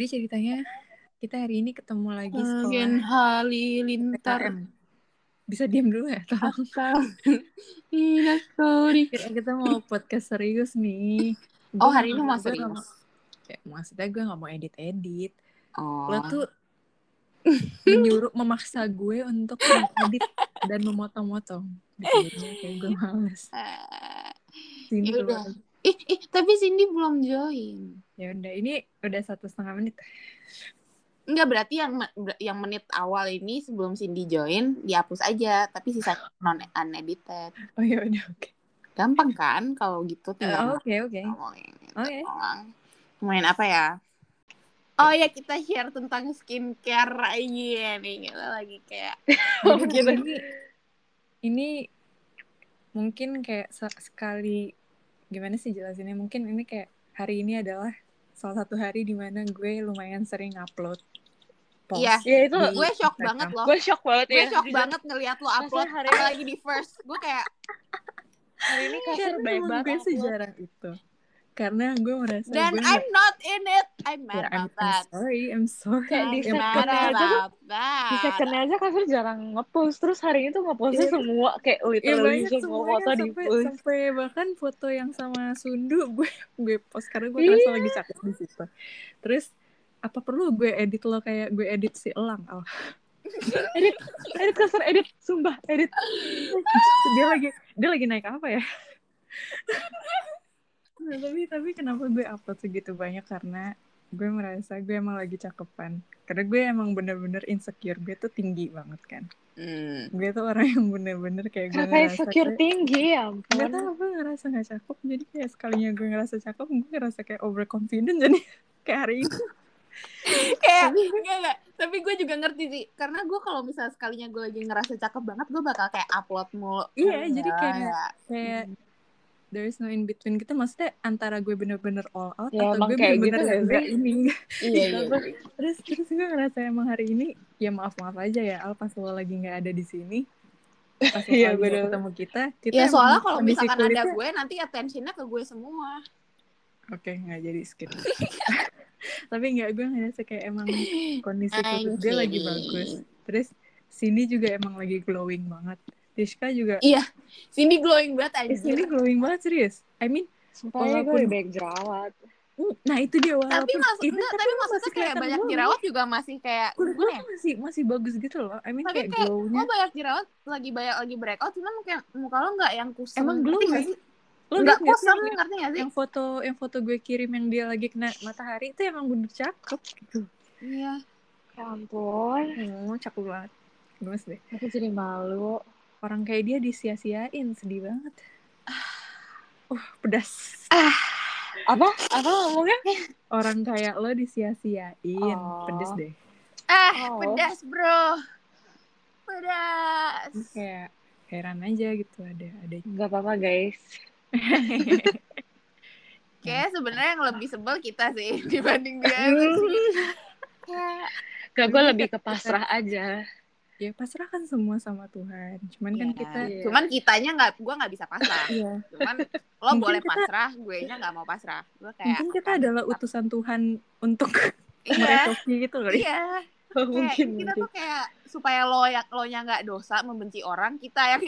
Jadi ceritanya kita hari ini ketemu lagi Gen sekolah Halilintar. Bisa diam dulu ya, tolong. Akal Inastorik Kita, kita mau podcast serius nih. Oh hari ini nggak- mau nggak serius Kayak, maksudnya gue gak mau edit-edit. Oh Lo tuh menyuruh, memaksa gue untuk mengedit dan memotong-motong. Kayak gue males. Eh, Sini Ya udah. Ih, ih, tapi Cindy belum join Ya udah, ini udah satu setengah menit. Enggak berarti yang yang menit awal ini sebelum Cindy join dihapus aja tapi sisa non unedited Oh ya udah, oke. gampang kan kalau gitu Eh, tinggal Oke, oke. Oke. doang. Ngomongin apa ya? Oh ya kita share tentang skincare aja nih kita lagi kayak gitu. ini ini mungkin kayak se- sekali gimana sih jelasinnya mungkin ini kayak hari ini adalah salah satu hari di mana gue lumayan sering upload post Iya. Ya itu di gue shock Instagram. banget loh. gue shock banget Gue ya. shock jujur. banget ngeliat lo upload hari apalagi di first. Gue kayak Hari ini baik emang banget. gue sejarah itu karena gue merasa dan gue I'm not in it. I'm mad I'm, about I'm that. sorry I'm sorry Kayak di I'm I'm secondnya aja. Di secondnya aja kasur jarang ngepost Terus hari ini tuh ngepostnya Iya. semua Kayak Iya literally banyak semua foto di sampai post sampai bahkan foto yang sama Sundu gue gue post karena gue ngerasa Iya. lagi cakep di situ. Terus apa perlu gue edit lo kayak gue edit si Elang? Oh. Edit Edit kasur edit Sumpah edit dia lagi dia lagi naik apa ya? Nah, tapi tapi kenapa gue upload segitu banyak? Karena gue merasa gue emang lagi cakepan. Karena gue emang bener-bener insecure. Gue tuh tinggi banget kan. Hmm. Gue tuh orang yang bener-bener kayak gue Kakak ngerasa secure kayak- tinggi ya Gak ampun tau gue ngerasa gak cakep. Jadi kayak sekalinya gue ngerasa cakep Gue ngerasa kayak overconfident Jadi kayak hari ini. Kayak enggak enggak tapi gue juga ngerti sih karena gue kalau misalnya sekalinya gue lagi ngerasa cakep banget gue bakal kayak upload mulu. Iya, Ya, jadi kayak- ya. Kayak There is no in between. Gitu Maksudnya antara gue bener-bener all out Ya, Atau gue kayak bener-bener gitu ini. Iya iya Terus terus gue ngerasa emang hari ini Ya maaf-maaf aja ya Al pas lo lagi gak ada di sini. Pas lo Iya, bener. ketemu kita, kita ya soalnya kalau misalkan ada kulitnya- gue nanti attentionnya ke gue semua. Oke nggak jadi skip. Tapi nggak gue ngerasa kayak emang kondisi kulit gue lagi bagus. Terus Cindy juga emang lagi glowing banget. Rizka juga. Cindy glowing banget Eh, anjir Cindy glowing banget serius. I mean, Sumpah gue Walaupun- lebih baik jerawat mm, nah itu dia walaupun tapi maksud itu enggak tapi maksudnya masih kayak banyak glowing. jerawat juga masih kayak Kulit lo ya masih masih bagus gitu loh. I mean tapi kayak kayak glownya. lo banyak jerawat lagi banyak lagi breakout cuman kayak muka lo nggak yang kusam Emang nggak sih Lo nggak kusam yang- ngerti nggak sih yang foto yang foto gue kirim yang dia lagi kena matahari itu emang bener cakep gitu. iya Ya ampun Oh, cakep banget. Gemes deh. Aku jadi malu Orang kayak dia disia-siain, sedih banget. Uh, pedas. Apa? Apa ngomongnya? Orang kayak lo disia-siain, Oh. pedes deh. ah Oh. pedas bro pedas Ini kayak heran aja gitu ada ada. Gak apa-apa guys Kayak sebenarnya yang lebih sebel kita sih dibanding dia. Kayak Gak gue lebih ke pasrah aja ya pasrahkan semua sama Tuhan. Cuman kan ya, kita Iya. cuman kitanya nggak, gue nggak bisa pasrah. iya, Cuman lo Mungkin boleh kita- pasrah, gue nya nggak mau pasrah. Gue kayak mungkin kita adalah utusan Tuhan untuk iya, merecoki gitu kali. iya. Oh, Kayak Mungkin kita mungkin tuh kayak supaya lo yang lo nya nggak dosa membenci orang, kita yang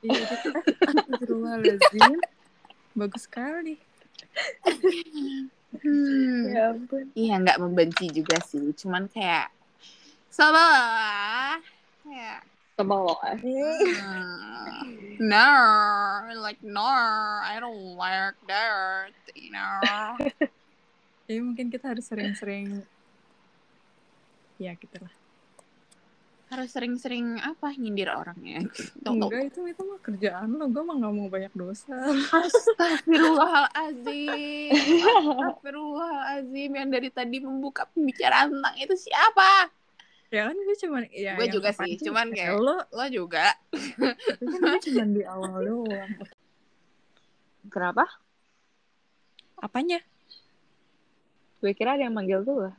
Iya, itu. Bagus sekali. hmm, Ya ampun iya nggak membenci juga sih. Cuman kayak sabar, kayak Sebel Hmm. no, like no, I don't like that, you know. Jadi mungkin kita harus sering-sering ya gitu lah. Harus sering-sering apa nyindir orangnya. Enggak itu itu mah kerjaan lo, gue mah gak mau banyak dosa. Astagfirullahalazim. Astagfirullahalazim yang dari tadi membuka pembicaraan tentang itu siapa? Ya kan gue cuman ya Gue juga sih, cuman kayak lo Lo juga. kan gue cuman di awal doang. Kenapa? Apanya? Gue kira ada yang manggil tuh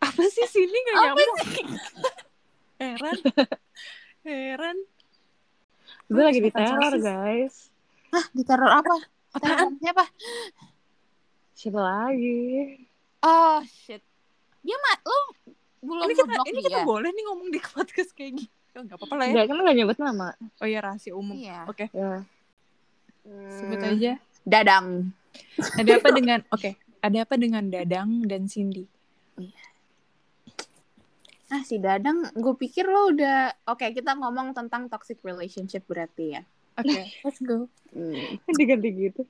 Apa sih sini gak nyambung? Heran. Heran. Gue lagi di teror guys Hah, diteror apa? Apaan? Siapa? Siapa lagi? Oh, shit. Dia mah lo belum Ini kita, ini dia. kita boleh nih ngomong di podcast kayak gini. Oh, gak apa-apa lah ya. Enggak kan nggak nyebut nama. Oh iya rahasia umum. Iya. Oke, Ya. sebut Hmm, aja. Dadang. Ada apa dengan Oke, ada apa dengan Dadang dan Cindy? Ah si Dadang, gue pikir lo udah Oke kita ngomong tentang toxic relationship berarti ya Oke, let's go. Hmm. Diganti gitu.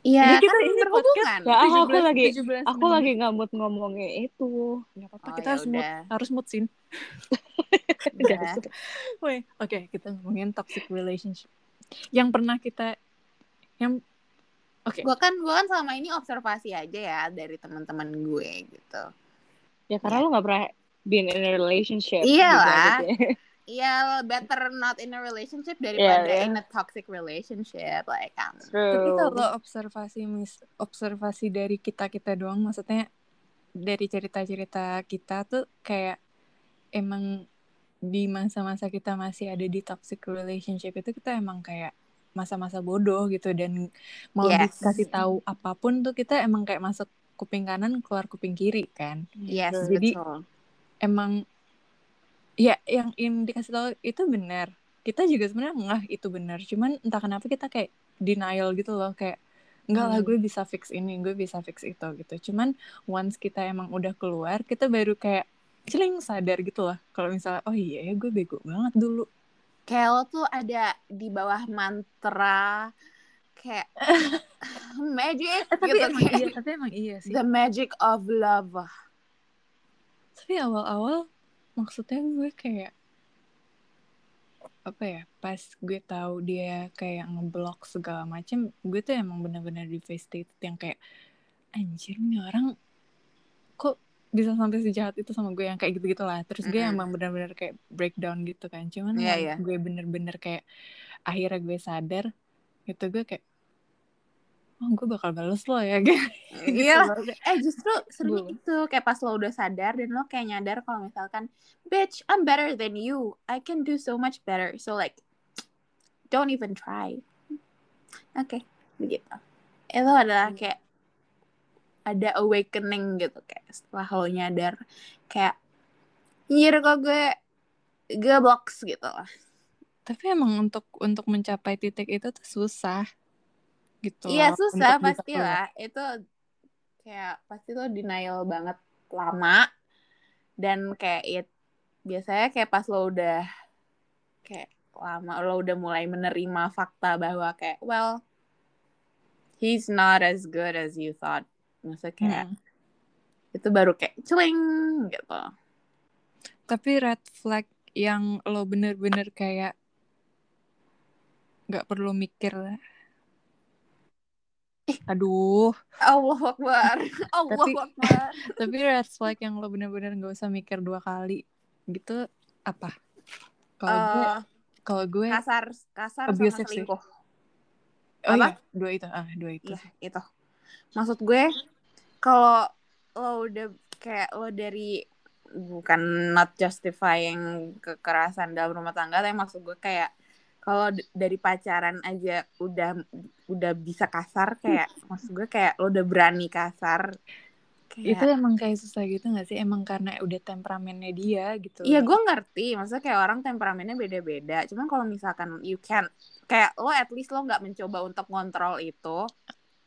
Iya, Ini kita- kan ini berhubungan. Ya, aku, aku 17 lagi 17 aku lagi nggak mood ngomongin itu. Gak apa-apa, Oh, kita ya harus mood, harus mood. Udah. Woi, oke, kita ngomongin toxic relationship. Yang pernah kita yang Oke. Gue kan gue kan selama ini observasi aja ya dari teman-teman gue gitu. Ya karena lu nggak pernah been in a relationship. Iyalah. Gitu aja. Iya, better not in a relationship daripada Iya, iya. in a toxic relationship like um. Tapi True. kalau observasi mis observasi dari kita kita doang, maksudnya dari cerita-cerita kita tuh kayak emang di masa-masa kita masih ada di toxic relationship itu kita emang kayak masa-masa bodoh gitu dan mau Yes. dikasih tahu apa pun tuh kita emang kayak masuk kuping kanan keluar kuping kiri kan. Yes, Jadi- betul. Emang ya yang yang dikasih tahu itu benar. Kita juga sebenarnya ngeh itu benar. Cuman entah kenapa kita kayak denial gitu loh kayak enggak lah Hmm. gue bisa fix ini, gue bisa fix itu gitu. Cuman once kita emang udah keluar, kita baru kayak celing sadar gitu loh. Kalau misalnya oh iya ya gue bego banget dulu. Kayak lo tuh ada di bawah mantra kayak magic Eh, tapi gitu emang kayak iya, tapi emang iya sih. the magic of love. Tapi awal-awal maksudnya gue kayak apa ya pas gue tahu dia kayak ngeblok segala macem gue tuh emang bener-bener state yang kayak anjir nih orang kok bisa sampai sejahat itu sama gue yang kayak gitu gitulah terus gue Mm-mm. emang bener-bener kayak breakdown gitu kan cuman once iya. gue bener-bener kayak akhirnya gue sadar gitu gue kayak oh gue bakal bales lo ya gitu Iya, loh. Kayak, eh justru serunya Gue- itu kayak pas lo udah sadar dan lo kayak nyadar kalau misalkan bitch I'm better than you. I can do so much better. So like don't even try. Oke begitu. Itu adalah Hmm. kayak ada awakening gitu kayak setelah lo nyadar kayak Anjir kok gue gue box gitu lah. Tapi emang untuk untuk mencapai titik itu tuh susah gitu. Iya susah pasti lah itu kayak pasti tuh denial banget lama dan kayak it biasanya kayak pas lo udah kayak lama lo udah mulai menerima fakta bahwa kayak well he's not as good as you thought maksudnya kayak Mm. itu baru kayak celing gitu Tapi red flag yang lo bener-bener kayak nggak perlu mikir. Aduh, Allah Akbar Allah Tapi- Akbar tapi red flag yang lo bener-bener nggak usah mikir dua kali gitu apa? Kalau gue, Eh, kalau gue, kasar kasar sama abusive sih. selingkuh oh apa? iya, dua itu, ah dua itu. Iya, itu. Maksud gue kalau lo udah kayak lo dari bukan not justifying kekerasan dalam rumah tangga, tapi maksud gue kayak kalau dari pacaran aja udah udah bisa kasar kayak maksud gue kayak lo udah berani kasar kayak Itu emang kayak susah gitu gak sih? Emang karena udah temperamennya dia gitu. Iya gue ngerti, maksudnya kayak orang temperamennya beda-beda. Cuman kalau misalkan you can, kayak lo at least lo nggak mencoba untuk ngontrol itu,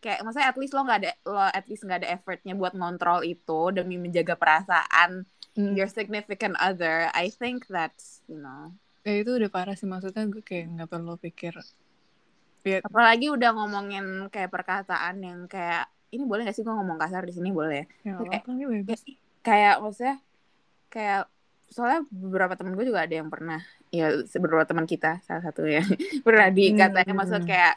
kayak maksudnya at least lo nggak ada lo at least nggak ada effortnya buat ngontrol itu demi menjaga perasaan Mm. your significant other. I think that's you know. Ya itu udah parah sih maksudnya gue kayak nggak perlu pikir. Ya, Apalagi udah ngomongin kayak perkataan yang kayak ini boleh gak sih gue ngomong kasar di sini boleh ya? ya ini bebas. kayak maksudnya kayak soalnya beberapa temen gue juga ada yang pernah ya beberapa teman kita salah satu ya pernah dikatanya Hmm. maksud kayak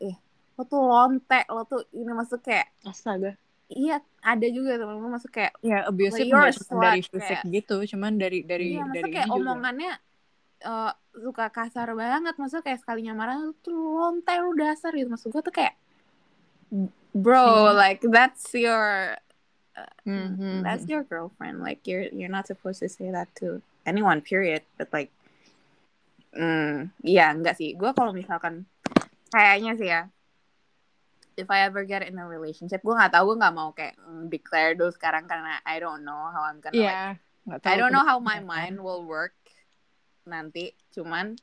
eh lo tuh lonte lo tuh ini maksud kayak Astaga. iya ada juga temen gue maksud kayak Ya abusive dari fisik kayak- gitu, cuman dari dari iya dari kayak ini juga. Eh, suka kasar banget maksud kayak sekalinya marah lu tuh lonte lu dasar gitu maksud gue tuh kayak bro Hmm. like that's your Hmm, hmm, that's hmm. your girlfriend. Like you're you're not supposed to say that to anyone. Period. But like, hmm, iya enggak sih. Gue kalau misalkan kayaknya sih ya, if I ever get in a relationship gue nggak tahu gue nggak mau kayak mm, declare dulu sekarang karena I don't know how I'm gonna like Iya. I don't know how my mind will work nanti cuman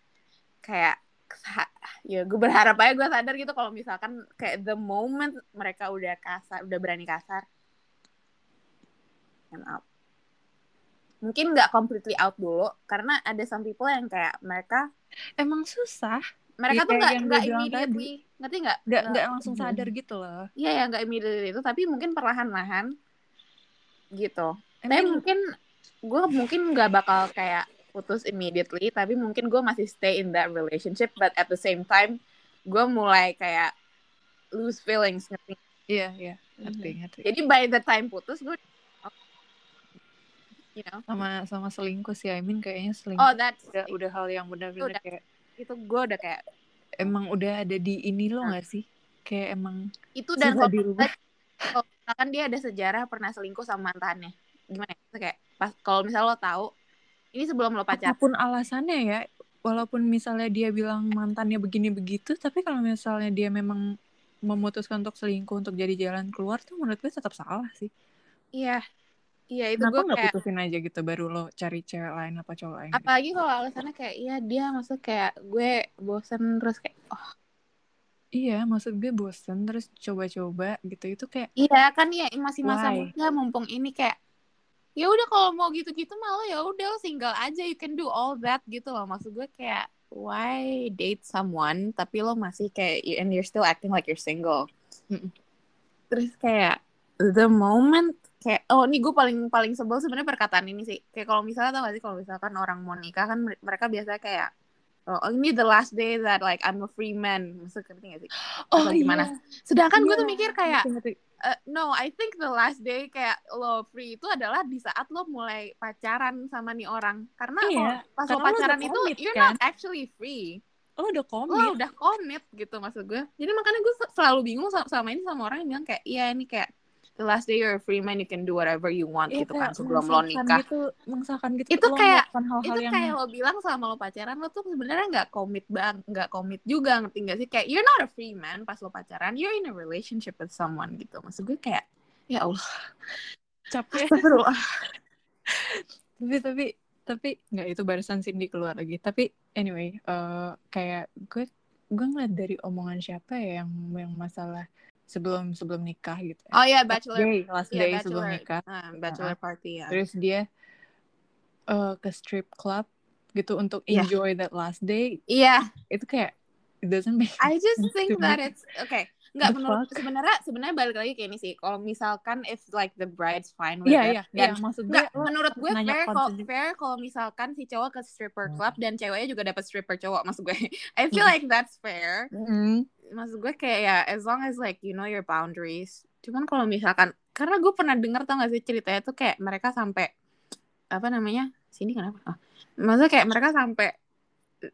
kayak ya gue berharap aja gue sadar gitu kalau misalkan kayak the moment mereka udah kasar udah berani kasar I'm out mungkin nggak completely out dulu karena ada some people yang kayak mereka Emang susah. mereka Iya, tuh nggak nggak immediately ngerti nggak Nggak Nggak- langsung Hmm. sadar gitu loh. Iya ya nggak immediately itu tapi mungkin perlahan-lahan gitu. I Tapi mungkin gue mungkin nggak bakal kayak putus immediately tapi mungkin gue masih stay in that relationship but at the same time gue mulai kayak lose feelings ngerti. Iya iya. Ngerti ngerti. Jadi by the time putus gue you know Sama sama selingkuh sih. I mean kayaknya selingkuh. oh that's udah udah hal yang benar-benar Udah. kayak itu gue udah kayak emang udah ada di ini lo Nah. nggak sih? Kayak emang itu dan kalau kalau misalkan dia ada sejarah pernah selingkuh sama mantannya gimana ya? Kayak pas kalau misal lo tahu ini sebelum lo pacaran apa pun alasannya ya walaupun misalnya dia bilang mantannya begini begitu tapi kalau misalnya dia memang memutuskan untuk selingkuh untuk jadi jalan keluar tuh menurut gue tetap salah sih. Iya. Iya itu kenapa gue kayak putusin aja gitu baru lo cari cewek lain apa cowok lain? Gitu? apalagi kalau alasannya kayak iya dia maksud kayak gue bosen terus kayak oh. Iya maksud gue bosen terus coba-coba gitu itu kayak iya kan ya masih masa muda mumpung ini kayak ya udah kalau mau gitu-gitu malah ya udah single aja you can do all that gitu loh maksud gue kayak why date someone tapi lo masih kayak and you're still acting like you're single Mm-mm. terus kayak the moment kayak oh ini gue paling paling sebel sebenarnya perkataan ini sih kayak kalau misalnya tau gak sih kalau misalkan orang mau nikah kan mer- mereka biasanya kayak oh ini the last day that like I'm a free man maksudnya ngerti gak sih Atau gimana? sedangkan gue tuh Iya, mikir kayak. Uh, no, I think the last day kayak lo free itu adalah di saat lo mulai pacaran sama nih orang. Karena Iya, kalau pas lo karena lo pacaran itu commit, you're kan? not actually free. lo udah Lo komit udah commit gitu maksud gue. Jadi makanya gue se- selalu bingung sama, sama ini sama orang yang bilang kayak iya ini kayak the last day you're a free man you can do whatever you want Iya, gitu kan sebelum lo nikah. gitu, gitu Itu kayak- melakukan hal-hal Itu yang kayak lo bilang sama lo pacaran lo tuh sebenarnya nggak komit bang, nggak komit juga ngerti gak sih? Kayak you're not a free man pas lo pacaran, you're in a relationship with someone gitu. Maksud gue kayak ya Allah, capek astagfirullah. tapi tapi tapi nggak itu barusan Cindy keluar lagi tapi anyway eh kayak gue gue ngeliat dari omongan siapa ya yang yang masalah sebelum sebelum nikah gitu ya. Oh iya, last bachelor day last Iya, day bachelor, sebelum nikah ah, bachelor party ya. terus dia eh ke strip club gitu untuk Iya. enjoy that last day Iya, itu kayak it doesn't make I just think that me. it's okay. Enggak menurut sebenarnya sebenarnya balik lagi kayak ini sih. Kalau misalkan if like the bride's fine with iya it, iya iya dan maksud gue menurut gue fair kalau fair kalau misalkan si cowok ke stripper club dan ceweknya juga dapat stripper cowok maksud gue. I feel Hmm. like that's fair. Mm, Maksud gue kayak ya as long as like you know your boundaries. Cuman kalau misalkan karena gue pernah dengar tau gak sih ceritanya tuh kayak mereka sampai apa namanya? Sini kenapa? Oh. Maksudnya kayak mereka sampai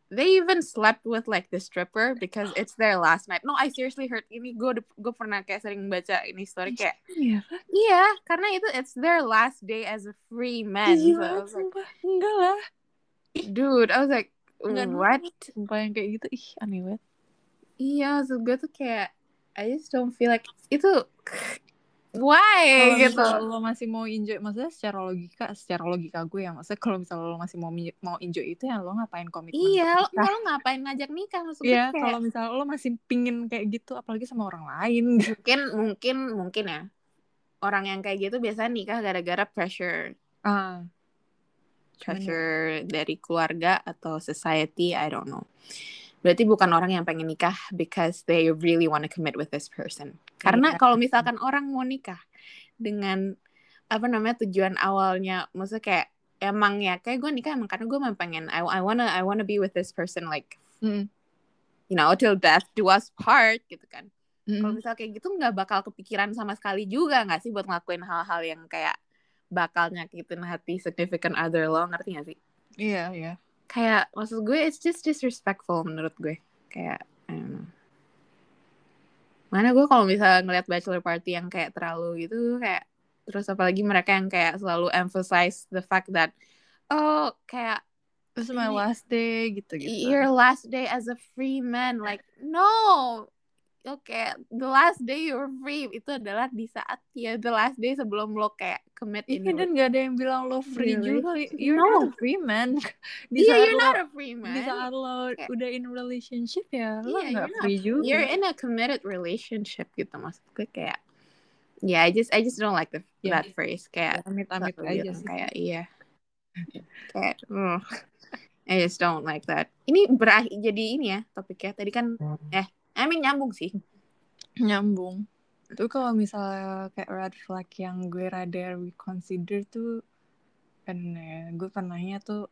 they even slept with like the stripper because it's their last night. No, I seriously heard ini gue gue pernah kayak sering baca ini story kayak iya iya karena itu it's their last day as a free man. So Gila, was like, sumpah. enggak lah dude, I was like, Enggak what? sumpah yang kayak gitu ih aneh banget Iya, maksud gue tuh kayak I just don't feel like itu why? Kalau gitu. lo masih mau enjoy maksudnya secara logika secara logika gue ya maksudnya kalau misal lo masih mau mau enjoy itu ya lo ngapain komitmen Iya, lo, lo ngapain ngajak nikah? Maksud gue Iya, kayak kalau misal lo masih pingin kayak gitu apalagi sama orang lain mungkin mungkin mungkin ya. Orang yang kayak gitu biasanya nikah gara-gara pressure. Cuman ya, pressure dari keluarga atau society I don't know berarti bukan orang yang pengen nikah because they really want to commit with this person. Karena Iya. kalau misalkan orang mau nikah dengan apa namanya tujuan awalnya maksudnya kayak emang ya kayak gue nikah emang karena gue emang pengen I, I wanna I wanna be with this person like Mm. you know till death do us part gitu kan. Mm, kalau misal kayak gitu nggak bakal kepikiran sama sekali juga nggak sih buat ngelakuin hal-hal yang kayak bakal nyakitin hati significant other lo ngerti gak sih? Iya iya kayak maksud gue it's just disrespectful menurut gue. Kayak know. mana gue kalau misalnya ngeliat bachelor party yang kayak terlalu gitu kayak terus apalagi mereka yang kayak selalu emphasize the fact that oh kayak terus my Ini- last day gitu gitu your last day as a free man. Like no oke the last day you're free itu adalah di saat ya the last day sebelum lo kayak commit Iya ini dan gak ada yang bilang lo free Really? juga. You're No. not a free man. Di saat you're lo, not a free man. di saat lo Kayak- udah in relationship ya lo Iya, gak you're not free juga. You're in a committed relationship gitu maksud gue kayak Yeah, I just I just don't like the, Yeah. that phrase kayak Amit-amit selalu aja sih. kayak iya kayak. I just don't like that. Ini berakhir jadi ini ya topiknya tadi kan eh Mean nyambung sih. Nyambung. Tuh kalau misalnya kayak red flag yang gue rada reconsider tuh kan gue pernahnya tuh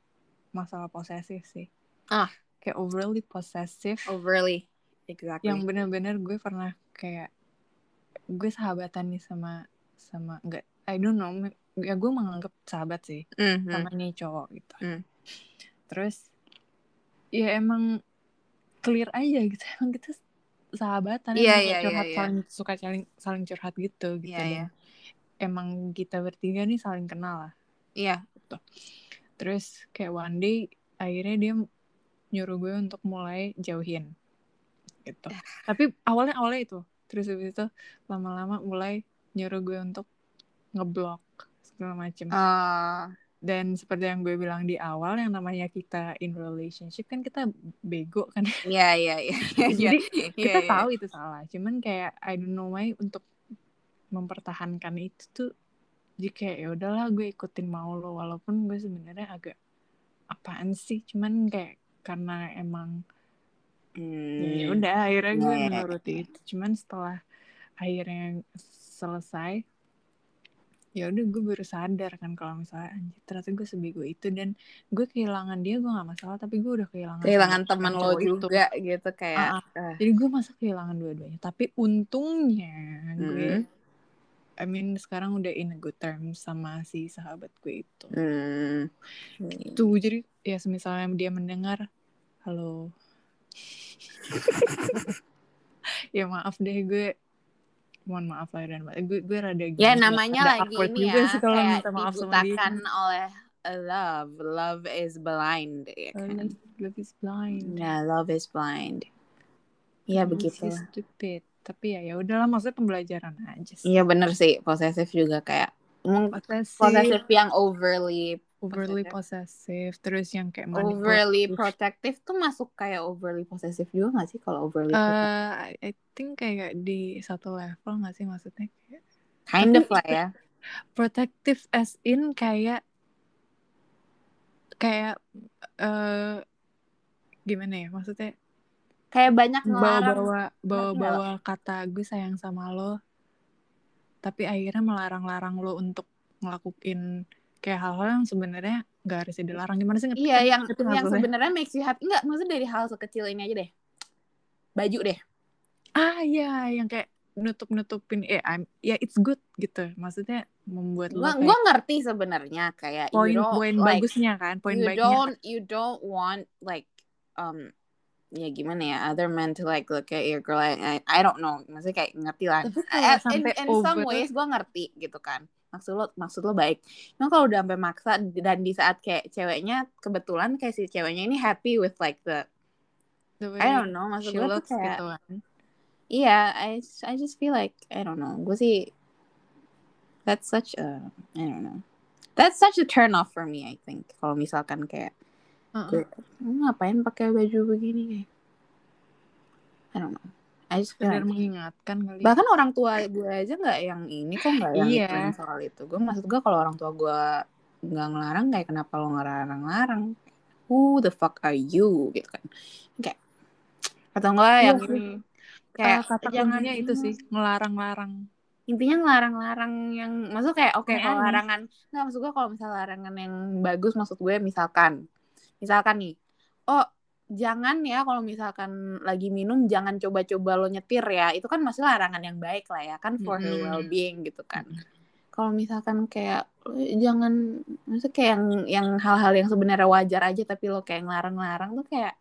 masalah posesif sih. Ah. Kayak overly possessive. Overly exactly. Yang bener-bener gue pernah kayak gue sahabatan nih sama sama enggak I don't know ya gue menganggap sahabat sih Mhm. sama nih cowok gitu Hmm. terus ya emang clear aja gitu emang kita sahabatan Iya, emang iya, curhat iya, iya. saling suka saling saling curhat gitu gitu. Iya, dan iya. emang kita bertiga nih saling kenal lah. Iya. terus kayak one day akhirnya dia nyuruh gue untuk mulai jauhin. Gitu. Tapi awalnya awalnya itu. Terus habis itu lama-lama mulai nyuruh gue untuk ngeblok segala macem. Ah, dan seperti yang gue bilang di awal yang namanya kita in relationship kan kita bego kan? Iya iya iya. Jadi, Iya, kita iya. tahu itu salah. Cuman kayak I don't know why untuk mempertahankan itu tuh jadi kayak ya udahlah gue ikutin mau lo. Walaupun gue sebenarnya agak apaan sih? Cuman kayak karena emang Hmm. ya udah akhirnya gue Iya, iya, menuruti itu. Cuman setelah akhirnya selesai ya udah gue baru sadar kan kalau misalnya anjir ternyata gue sebego itu dan gue kehilangan dia gue nggak masalah tapi gue udah kehilangan kehilangan teman lo cowok itu. juga gitu kayak Ah, ah. jadi gue masa kehilangan dua-duanya tapi untungnya gue Hmm. I mean sekarang udah in a good terms sama si sahabat gue itu Hmm. tuh jadi ya misalnya dia mendengar halo ya maaf deh gue mohon maaf lahir dan batin gue gue rada Ya gini, namanya rada lagi ini juga ya sih kalau kayak minta maaf sama dia dibutakan oleh love. Love is blind ya kan. love is blind Nah, love is blind. Iya begitu. stupid tapi ya ya udahlah maksudnya pembelajaran aja sih Iya bener sih, posesif juga kayak posesif posesif yang overly overly possessive terus yang kayak overly manipulatif. protective tuh masuk kayak overly possessive juga gak sih kalau overly Eh, protective? I think kayak di satu level nggak sih maksudnya kayak kind of lah ya. protective as in kayak kayak eh gimana ya maksudnya Kayak banyak ngelarang. bawa-bawa Ngerti bawa-bawa kata gue sayang sama lo tapi akhirnya melarang-larang lo untuk ngelakuin kayak hal-hal yang sebenarnya nggak harus dilarang. Gimana sih ngerti Iya kan? yang nggak yang sebenarnya makes you happy. Enggak, maksudnya dari hal sekecil ini aja deh. Baju deh. ah ya yang kayak nutup nutupin eh I'm, ya it's good gitu. Maksudnya membuat lo Gua kayak gua ngerti sebenarnya kayak poin you poin like bagusnya kan? Poin you baiknya don't you don't want like um ya gimana ya? Other men to like look at your girl. I, I, I don't know. Maksudnya kayak ngerti lah. Tapi Eh, in, in some ways gue ngerti gitu kan maksud lo maksud lo baik. Cuma kalau udah sampai maksa dan di saat kayak ceweknya kebetulan kayak si ceweknya ini happy with like the the way I don't know maksud gue tuh looks kayak gitu kan. Iya I I just feel like I don't know gue sih that's such a I don't know. That's such a turn off for me I think kalau misalkan kayak Heeh. Lu ngapain pakai baju begini? Kayak I don't know I just feel sekedar like- mengingatkan kali bahkan orang tua gue aja nggak yang ini kok nggak yang Iya. ituin soal itu. Gue maksud gue kalau orang tua gue nggak ngelarang kayak kenapa lo ngelarang-larang? Who the fuck are you? Gitu kan. Kayak atau enggak Iya yang kayak Eh, kata jangan kuncinya itu sih ngelarang-larang. Intinya ngelarang-larang yang maksud kayak oke kalau Aneh-aneh. larangan nggak maksud gue kalau misalnya larangan yang bagus maksud gue misalkan misalkan nih oh jangan ya kalau misalkan lagi minum jangan coba-coba lo nyetir ya itu kan masih larangan yang baik lah ya kan for her Mm-mm. well being gitu kan kalau misalkan kayak eh, jangan maksudnya kayak yang yang hal-hal yang sebenarnya wajar aja tapi lo kayak ngelarang-larang tuh kayak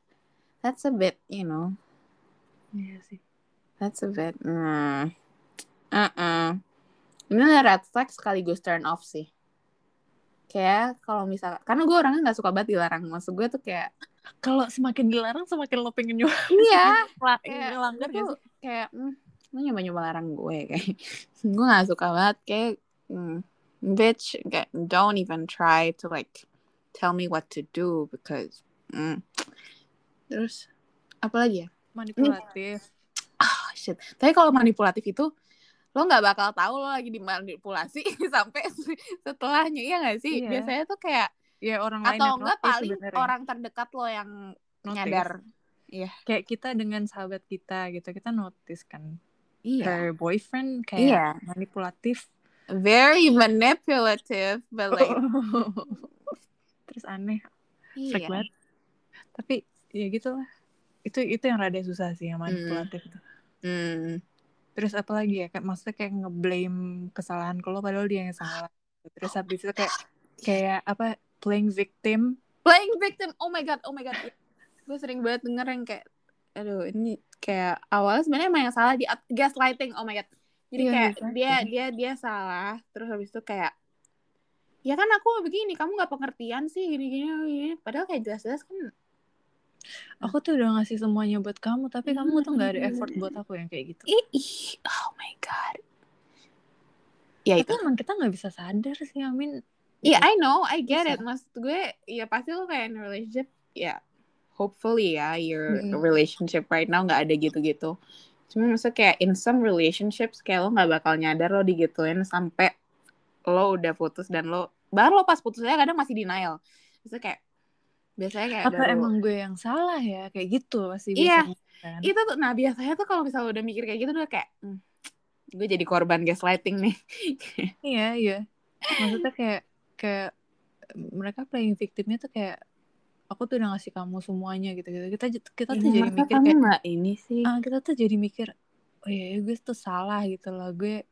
that's a bit you know iya sih That's a bit. Hmm. Uh-uh. Ini red flag sekaligus turn off sih. Kayak kalau misal, karena gue orangnya nggak suka banget dilarang. Maksud gue tuh kayak, kalau semakin dilarang semakin lo pengen nyoba. Iya, kayak tuh, sih? kayak hmm, lu nyoba nyoba larang gue kayak gue gak suka banget kayak hmm, bitch kayak don't even try to like tell me what to do because hmm. terus apa lagi ya? Manipulatif. Ah shit. Tapi kalau manipulatif itu lo nggak bakal tahu lo lagi dimanipulasi sampai setelahnya iya gak sih? Iya. biasanya tuh kayak ya orang lain atau yang enggak notice paling sebenarnya. orang terdekat lo yang Notice. nyadar. Kayak kita dengan sahabat kita gitu kita notice kan. Iya. Her boyfriend kayak Iya. manipulatif. Very manipulative but like terus aneh. Iya. freak banget. Tapi ya gitulah. Itu itu yang rada susah sih yang manipulatif itu. Hmm. terus apa lagi ya? Kayak maksudnya kayak ngeblame kesalahan ke lo padahal dia yang salah. Terus habis itu kayak kayak apa playing victim. Playing victim. Oh my god oh my god. Gue sering banget denger yang kayak aduh ini kayak awalnya sebenarnya emang yang salah di gaslighting. Oh my god. Jadi Iya, kayak gaslighting. dia dia dia salah. Terus habis itu kayak ya kan aku begini kamu nggak pengertian sih gini gini gini padahal kayak jelas-jelas kan aku tuh udah ngasih semuanya buat kamu tapi kamu tuh nggak ada effort buat aku yang kayak gitu. Ih, oh my god. Ya tapi itu. emang kita nggak bisa sadar sih Amin Iya, I know, I get Bisa. it. Maksud gue, ya pasti lo kayak in relationship, ya hopefully ya, your Mm-mm. relationship right now nggak ada gitu-gitu. Cuma maksudnya kayak in some relationships, kayak lo nggak bakal nyadar lo digituin sampai lo udah putus dan lo, bahkan lo pas putusnya kadang masih denial. Maksudnya kayak, biasanya kayak apa baru- emang gue yang salah ya kayak gitu pasti Iya. bisa kan? itu tuh, nah biasanya tuh kalau misalnya udah mikir kayak gitu, udah kayak, hmm, gue jadi korban gaslighting nih. iya iya maksudnya kayak kayak mereka playing victimnya tuh kayak aku tuh udah ngasih kamu semuanya gitu gitu kita kita tuh Ya, jadi mikir kayak nggak ini sih. ah kita tuh jadi mikir oh iya gue tuh salah gitu loh gue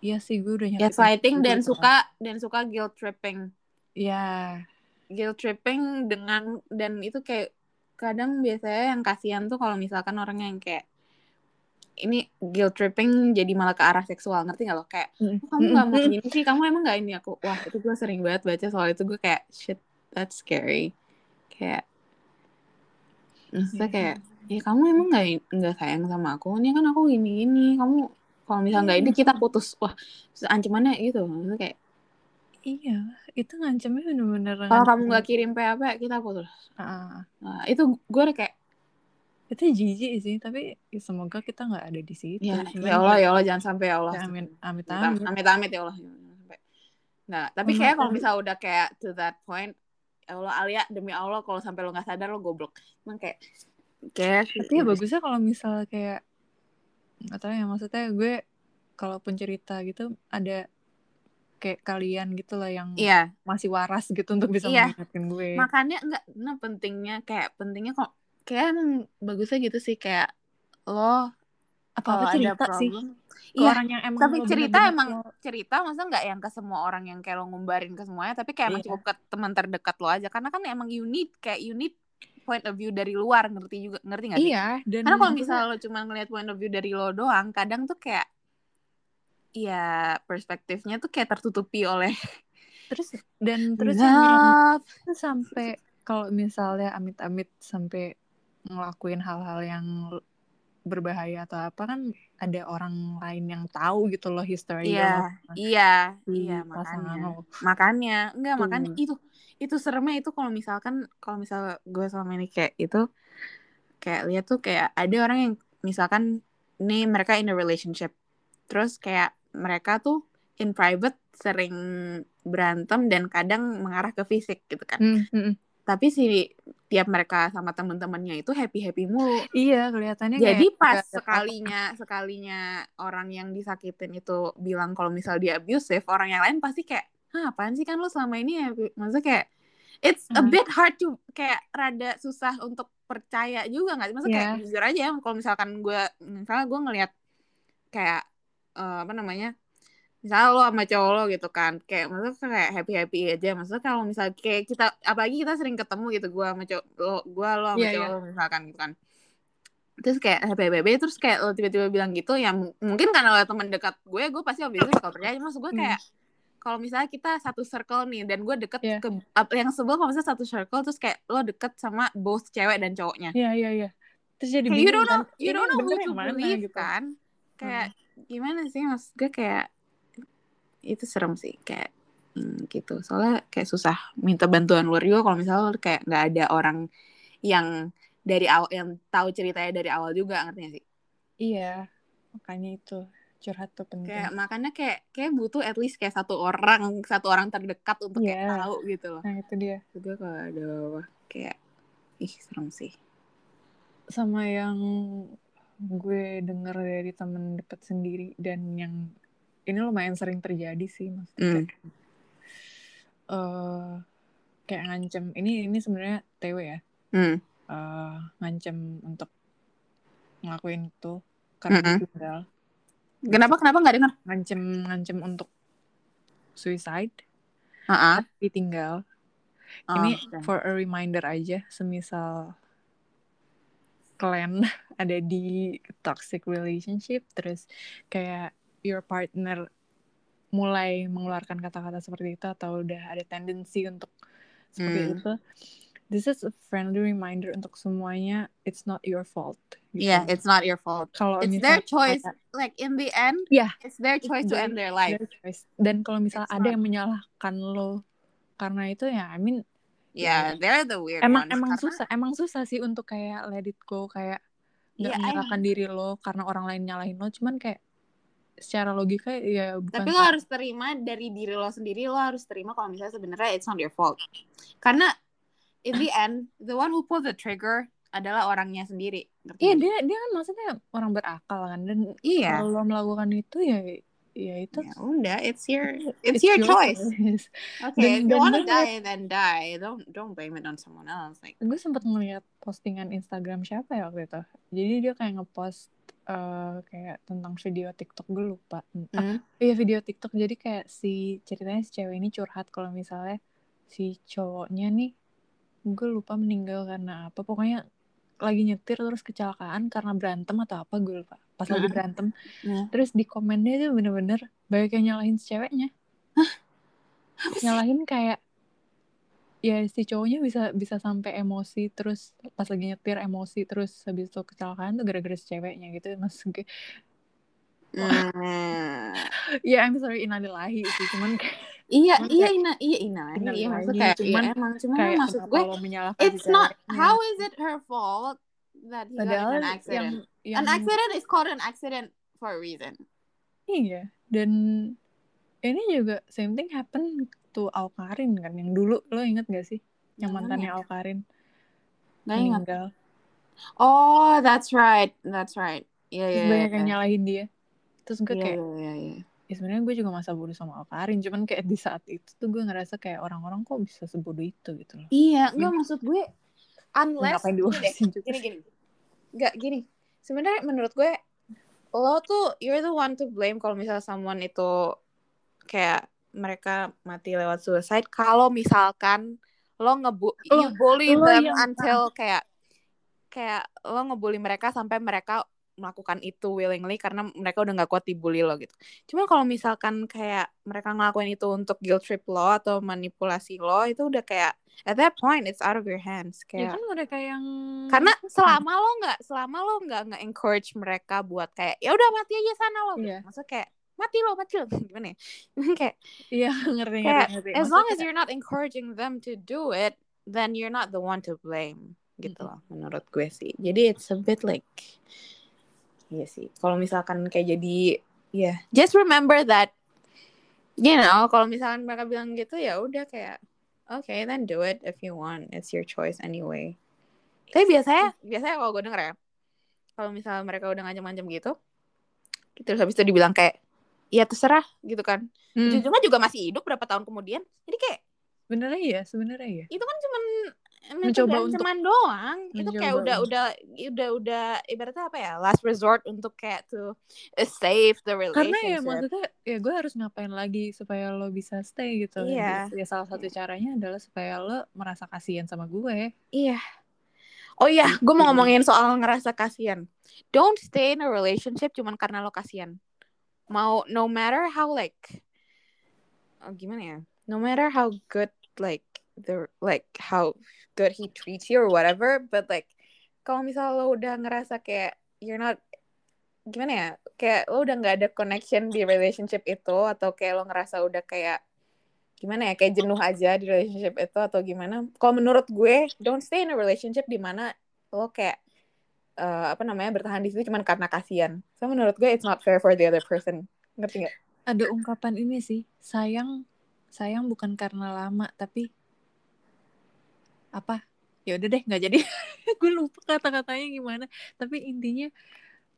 Iya sih gue udah nyakitin gaslighting dan gitu kan. suka dan suka guilt tripping. ya guilt tripping dengan dan itu kayak kadang biasanya yang kasihan tuh kalau misalkan orang yang kayak ini guilt tripping jadi malah ke arah seksual ngerti gak lo? Kayak "Oh, kamu nggak mau gini sih kamu emang nggak ini? Aku wah itu gue sering banget baca soal itu. Gue kayak shit that's scary. Kayak maksudnya Iya. kayak ya kamu emang nggak nggak sayang sama aku? Ini kan aku gini gini kamu kalau misalnya nggak ini kita putus. Wah ancamannya gitu maksudnya kayak iya itu ngancemnya bener-bener kalau kamu nggak kirim PHP kita putus. Ah, nah, itu gue kayak itu jijik sih tapi ya semoga kita nggak ada di situ Ya, Cuman ya Allah, ya Allah jangan sampai ya Allah. ya amin Amit amit amit, amit ya Allah. Nah, tapi kayak kalau misalnya udah kayak to that point, ya Allah Alia demi Allah kalau sampai lo nggak sadar lo goblok. Emang kayak kayak tapi ya bagusnya kalau misal kayak nggak tahu ya maksudnya gue kalaupun cerita gitu ada kayak kalian gitu lah yang Iya, masih waras gitu untuk bisa Iya. mengingatkan gue makanya enggak nah pentingnya kayak pentingnya kok kayak emang bagusnya gitu sih kayak lo apa kalau apa ada cerita sih. problem ke Iya, orang yang emang tapi cerita bener-bener emang lo- cerita masa nggak yang ke semua orang yang kayak lo ngumbarin ke semuanya tapi kayak emang Iya. cukup ke teman terdekat lo aja. Karena kan emang you need kayak you need point of view dari luar ngerti juga ngerti nggak sih? Iya dan Karena kalau misalnya lo cuma ngeliat point of view dari lo doang, kadang tuh kayak ya perspektifnya tuh kayak tertutupi oleh terus dan terus yang sampai kalau misalnya amit-amit sampai ngelakuin hal-hal yang berbahaya atau apa kan ada orang lain yang tahu gitu loh history Iya, sama iya, si iya pasangan makanya. lo. Makanya, enggak Tuh. makanya itu itu seremnya itu kalau misalkan kalau misal gue selama ini kayak itu kayak lihat tuh kayak ada orang yang misalkan nih mereka in a relationship terus kayak mereka tuh in private sering berantem dan kadang mengarah ke fisik gitu kan Hmm, hmm, hmm. Tapi si tiap mereka sama temen-temennya itu happy happy mulu Iya kelihatannya jadi kayak pas nggak ada sekalinya sekalinya orang yang disakitin itu bilang kalau misal dia abusive orang yang lain pasti kayak Hah, apaan sih kan lo selama ini ya maksudnya kayak it's a Hmm. bit hard to kayak rada susah untuk percaya juga nggak sih maksudnya kayak Iya. jujur aja ya kalau misalkan gue misalnya gue ngelihat kayak eh, apa namanya misalnya lo sama cowok lo gitu kan kayak maksudnya kayak happy happy aja maksudnya kalau misalnya kayak kita apalagi kita sering ketemu gitu gue sama cowok lo gue lo sama Iya, cowok lo misalkan gitu kan terus kayak happy happy terus kayak lo tiba-tiba bilang gitu ya mungkin karena lo teman dekat gue gue pasti obviously bakal percaya maksud gue Hmm. kayak kalau misalnya kita satu circle nih dan gue deket Iya. ke yang sebel kalau misalnya satu circle terus kayak lo deket sama both cewek dan cowoknya Iya iya iya. terus jadi kayak you bingung don't know kan, you don't know who to believe gitu. kan kayak gimana sih maksud gue kayak itu serem sih kayak hmm, gitu soalnya kayak susah minta bantuan luar juga kalau misalnya kayak nggak ada orang yang dari awal yang tahu ceritanya dari awal juga ngerti sih Iya, makanya itu curhat tuh penting. kayak makanya kayak kayak butuh at least kayak satu orang satu orang terdekat untuk kayak Iya. tahu gitu loh Nah itu dia. juga kalau ada kayak ih serem sih Sama yang gue denger dari temen deket sendiri dan yang ini lumayan sering terjadi sih maksudnya Hmm. kayak, eh, kayak ngancem ini ini sebenarnya TW ya hmm. eh, ngancem untuk ngelakuin itu karena Mm-mm. ditinggal kenapa kenapa nggak dengar ngancem ngancem untuk suicide Ah, ditinggal ah. ini Oh, for a reminder aja semisal kalian ada di toxic relationship terus kayak your partner mulai mengeluarkan kata-kata seperti itu atau udah ada tendensi untuk seperti Hmm. itu this is a friendly reminder untuk semuanya it's not your fault gitu. yeah it's not your fault kalau it's misalnya their choice ada- like in the end Yeah. it's their choice to their- end their life their choice. dan kalau misalnya It's ada not- yang menyalahkan lo karena itu ya I mean yeah they're the weird emang ones emang Karena- susah emang susah sih untuk kayak let it go kayak nggak I menyalahkan diri lo karena orang lain nyalahin lo cuman kayak secara logika ya bukan tapi lo harus terima dari diri lo sendiri lo harus terima kalau misalnya sebenarnya it's not your fault. Karena in the end the one who pull the trigger adalah orangnya sendiri. Iya dia dia kan maksudnya orang berakal kan dan iya. kalau lo melakukan itu ya ya itu ya udah it's your it's it's, your, choice. Dan- okay if you dan wanna bener. die then die. Don't don't blame it on someone else like gue sempat ngeliat postingan Instagram siapa ya waktu itu? Jadi dia kayak ngepost eh, kayak tentang video TikTok gue lupa. Ah, hmm. Iya video TikTok. Jadi kayak si ceritanya si cewek ini curhat kalau misalnya si cowoknya nih gue lupa meninggal karena apa. Pokoknya lagi nyetir terus kecelakaan karena berantem atau apa gue lupa. Pas lagi Hmm. berantem. Hmm. terus di komennya itu bener-bener banyak yang nyalahin si ceweknya. Nyalahin kayak ya si cowoknya bisa bisa sampai emosi terus pas lagi nyetir emosi terus habis itu kecelakaan tuh gara-gara si ceweknya gitu maksud gue Hmm. ya I'm sorry inalillahi sih cuman kayak iya Cuman iya kayak- ina iya ina iya maksud kayak cuman iya emang cuman kayak maksud gue it's si not ceweknya? how is it her fault that he got padahal in an accident? yang, yang an accident is called an accident for a reason. Iya dan ini juga same thing happen to Alkarin kan yang dulu lo inget gak sih? Yang Yang mantannya ya? Alkarin ingat. meninggal. Oh that's right that's right. Iya terus iya banyak yang iya. nyalahin dia. Terus gue iya kayak iya iya ya sebenarnya gue juga masa bodoh sama Alkarin cuman kayak di saat itu tuh gue ngerasa kayak orang-orang kok bisa sebodoh itu gitu loh. Iya nggak maksud gue unless gini gini gini. Nggak gini. Sebenarnya menurut gue lo tuh you're the one to blame kalau misalnya someone itu kayak mereka mati lewat suicide kalau misalkan lo ngebu Lo- you bully lo them until kayak kayak lo ngebully mereka sampai mereka melakukan itu willingly karena mereka udah nggak kuat dibully lo gitu. Cuma kalau misalkan kayak mereka ngelakuin itu untuk guilt trip lo atau manipulasi lo itu udah kayak at that point it's out of your hands ya kayak kan mereka yang karena selama lo nggak selama lo nggak nggak encourage mereka buat kayak ya udah mati aja sana lo Iya. maksudnya kayak mati lo mati lo. Gimana ya? Kayak iya ngerti ngerti kayak ngerti. as long as you're not encouraging them to do it then you're not the one to blame gitu loh menurut gue sih. Jadi it's a bit like iya sih. Kalau misalkan kayak jadi ya just remember that you know kalau misalkan mereka bilang gitu ya udah kayak okay then do it if you want. It's your choice anyway. Tapi biasanya biasanya kalau gue denger ya kalau misalnya mereka udah ngancam-ngancam gitu terus habis itu dibilang kayak ya terserah gitu kan. Hmm, ujung-ujungnya juga masih hidup berapa tahun kemudian. Jadi kayak sebenarnya iya sebenarnya iya. Itu kan cuman Mencoba untuk- ancaman doang. Itu kayak mencoba udah untuk- udah udah udah ibaratnya apa ya last resort untuk kayak to uh, save the karena ya relationship. maksudnya ya gue harus ngapain lagi supaya lo bisa stay gitu. Iya. ya salah satu caranya adalah supaya lo merasa kasihan sama gue. Iya. Oh iya gue mau Gitu. ngomongin soal ngerasa kasihan. Don't stay in a relationship cuman karena lo kasihan mau no matter how like oh, gimana ya? No matter how good like the like how good he treats you or whatever but like kalau misal lo udah ngerasa kayak you're not gimana ya? Kayak lo udah nggak ada connection di relationship itu atau kayak lo ngerasa udah kayak gimana ya? Kayak jenuh aja di relationship itu atau gimana? Kalau menurut gue don't stay in a relationship di mana lo kayak eh, apa namanya bertahan di situ cuma karena kasihan so menurut gue it's not fair for the other person ngerti nggak Ada ungkapan ini sih, sayang sayang bukan karena lama tapi apa? Ya udah deh, nggak jadi. Gue lupa kata-katanya gimana. Tapi intinya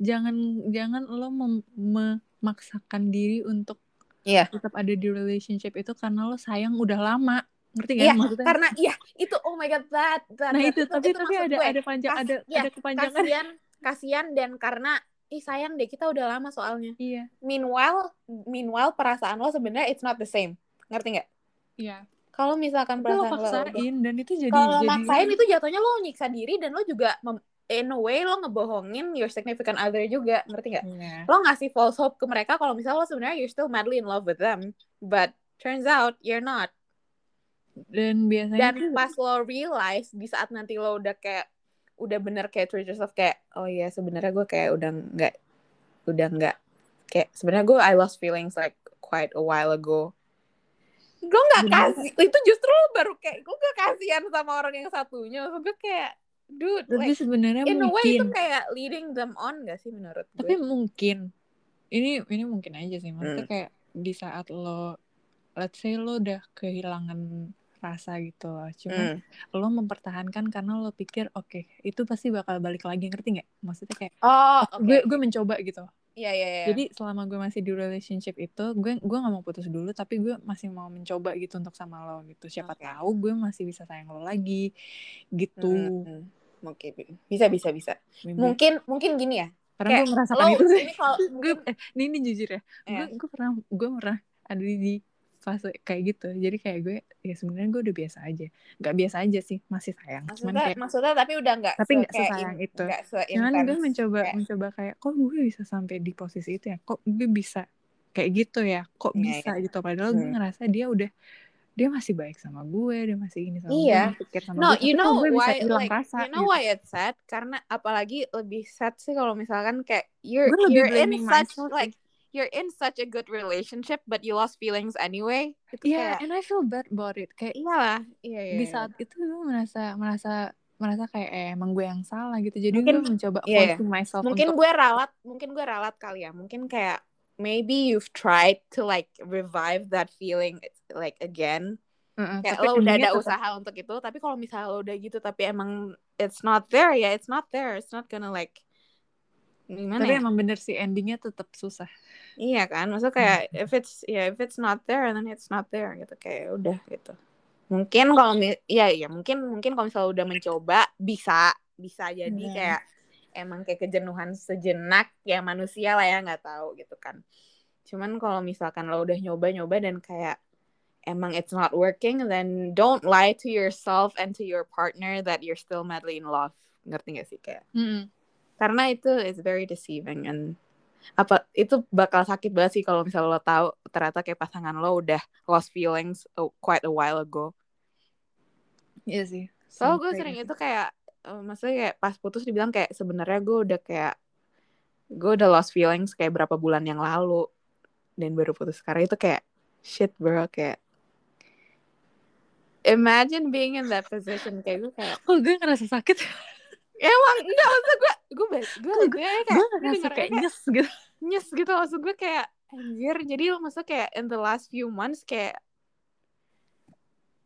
jangan jangan lo mem- memaksakan diri untuk Iya. tetap ada di relationship itu karena lo sayang udah lama. Ngerti gak? Iya, Maksudnya karena iya itu oh my god that, that Nah that- itu, tapi tapi maksud ada gue. ada panjang Kas- ada iya, ada kepanjangan. kasihan kasihan dan karena ih sayang deh kita udah lama soalnya Iya. meanwhile meanwhile perasaan lo sebenarnya it's not the same ngerti nggak Iya. kalau misalkan Tapi lo perasaan lo paksain dan itu jadi kalau jadi maksain itu jatuhnya lo nyiksa diri dan lo juga mem- in a way lo ngebohongin your significant other juga ngerti nggak Iya. lo ngasih false hope ke mereka kalau misalnya lo sebenarnya you're still madly in love with them but turns out you're not Dan biasanya dan tuh- pas lo realize di saat nanti lo udah kayak udah bener kayak treat yourself kayak oh iya sebenarnya gue kayak udah nggak udah nggak kayak sebenarnya gue I lost feelings like quite a while ago. Gue nggak kasih itu justru baru kayak gue gak kasihan sama orang yang satunya. Gue kayak dude tapi like, sebenarnya in a way itu mungkin kayak leading them on gak sih menurut gue? Tapi mungkin ini ini mungkin aja sih. Maksudnya Hmm. kayak di saat lo let's say lo udah kehilangan rasa gitu loh cuman Hmm. lo mempertahankan karena lo pikir oke itu pasti bakal balik lagi ngerti nggak maksudnya kayak oh oke gue gue mencoba gitu iya iya iya jadi selama gue masih di relationship itu gue gue nggak mau putus dulu tapi gue masih mau mencoba gitu untuk sama lo gitu siapa Oke. tahu gue masih bisa sayang lo lagi gitu Hmm, hmm. oke bisa bisa bisa Maybe. mungkin mungkin gini ya karena kayak gue merasakan lo itu sih ini kalau gue eh, ini, ini jujur ya Iya. gue gue pernah gue pernah ada di fase kayak gitu. Jadi kayak gue ya sebenarnya gue udah biasa aja. Nggak biasa aja sih masih sayang. Cuman maksudnya kayak maksudnya tapi udah nggak tapi se- nggak sesayang in- itu. nggak cuman gue mencoba kayak- mencoba kayak kok gue bisa sampai di posisi itu ya? Kok gue bisa kayak gitu ya? Kok Iya, bisa gitu? Padahal gue Hmm. ngerasa dia udah dia masih baik sama gue dia masih ini sama Iya. gue pikir sama No, gue. You know gue bisa why hilang like rasa you know gitu. why it's sad? Karena apalagi lebih sad sih kalau misalkan kayak you're Gue you're in such myself like you're in such a good relationship but you lost feelings anyway itu Iya, kayak and I feel bad about it. Kayak iyalah iya iya di iya. saat itu gue merasa merasa merasa kayak eh, emang gue yang salah gitu. Jadi Mungkin- gue mencoba iya, iya. forcing myself mungkin untuk gue ralat mungkin gue ralat kali ya mungkin kayak maybe you've tried to like revive that feeling like again Heeh, kayak tapi lo udah ada tetap- usaha untuk itu tapi kalau misalnya lo udah gitu tapi emang it's not there ya it's not there it's not gonna like gimana Tapi ya? emang bener sih endingnya tetap susah. Iya kan maksudnya kayak if it's ya if it's not there then it's not there gitu kayak udah gitu. Mungkin kalau ya ya mungkin mungkin kalau misalnya udah mencoba bisa bisa jadi Iya. kayak emang kayak kejenuhan sejenak ya manusia lah ya nggak tahu gitu kan. Cuman kalau misalkan lo udah nyoba nyoba dan kayak emang it's not working then don't lie to yourself and to your partner that you're still madly in love. Ngerti gak sih kayak? Karena itu is very deceiving and apa itu bakal sakit banget sih kalau misalnya lo tahu ternyata kayak pasangan lo udah lost feelings oh, quite a while ago Iya sih. so gue sering gitu. itu kayak eh, maksudnya kayak pas putus dibilang kayak sebenarnya gue udah kayak gue udah lost feelings kayak berapa bulan yang lalu dan baru putus sekarang itu kayak shit bro kayak imagine being in that position kayak gue kayak Kok gue ngerasa sakit? Emang enggak maksud gue gue gue gue kayak gue ngerasa kayak nyes gitu. nyes gitu maksud gue kayak anjir jadi lo maksudnya kayak in the last few months kayak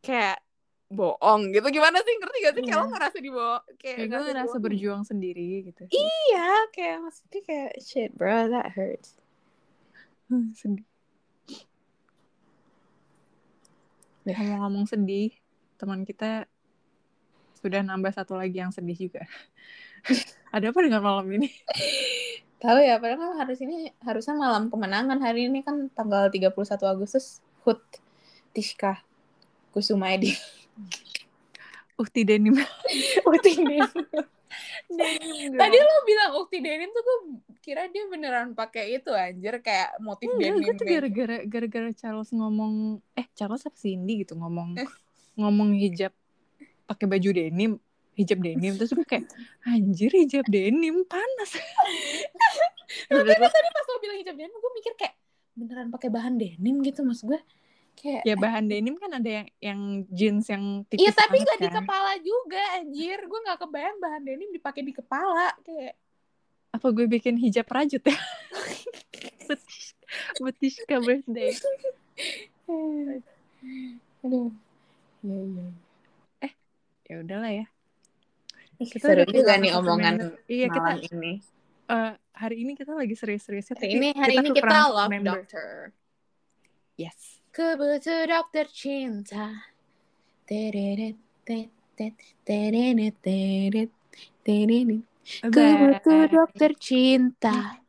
kayak bohong gitu gimana sih ngerti gak sih kayak Iya. lo ngerasa di kayak, Kayak gue ngerasa berjuang sendiri gitu. iya kayak maksudnya kayak shit bro that hurts Hmm, sedih. Ngomong-ngomong sedih, teman kita sudah nambah satu lagi yang sedih juga. Ada apa dengan malam ini? tahu ya padahal kan harus ini harusnya malam kemenangan hari ini kan tanggal 31 Agustus Hut Tishka Kusuma Edi Ukti denim. Ukti Denim denim Tadi lo bilang Ukti Denim tuh gue kira dia beneran pakai itu anjir kayak motif Enggak, denim gue tuh gara-gara gara-gara Charles ngomong eh Charles apa Cindy gitu ngomong ngomong hijab pakai baju denim hijab denim terus gue kayak anjir hijab denim panas. Makanya tadi pas lo bilang hijab denim gue mikir kayak beneran pakai bahan denim gitu mas gue kayak ya bahan denim kan ada yang yang jeans yang tipis Iya tapi banget gak di kan. kepala juga anjir. Gue gak kebayang bahan denim dipakai di kepala Kayak. Apa gue bikin hijab rajut ya? Betis- Betishka birthday Aduh. Iya iya ya udahlah ya. Kita Seru juga nih omongan iya kita ini. Eh, hari ini kita lagi serius-seriusnya Hari ini hari ini kita love member. doctor. Yes. Ku butuh dokter cinta. Tereret Tereret Tereret butuh dokter cinta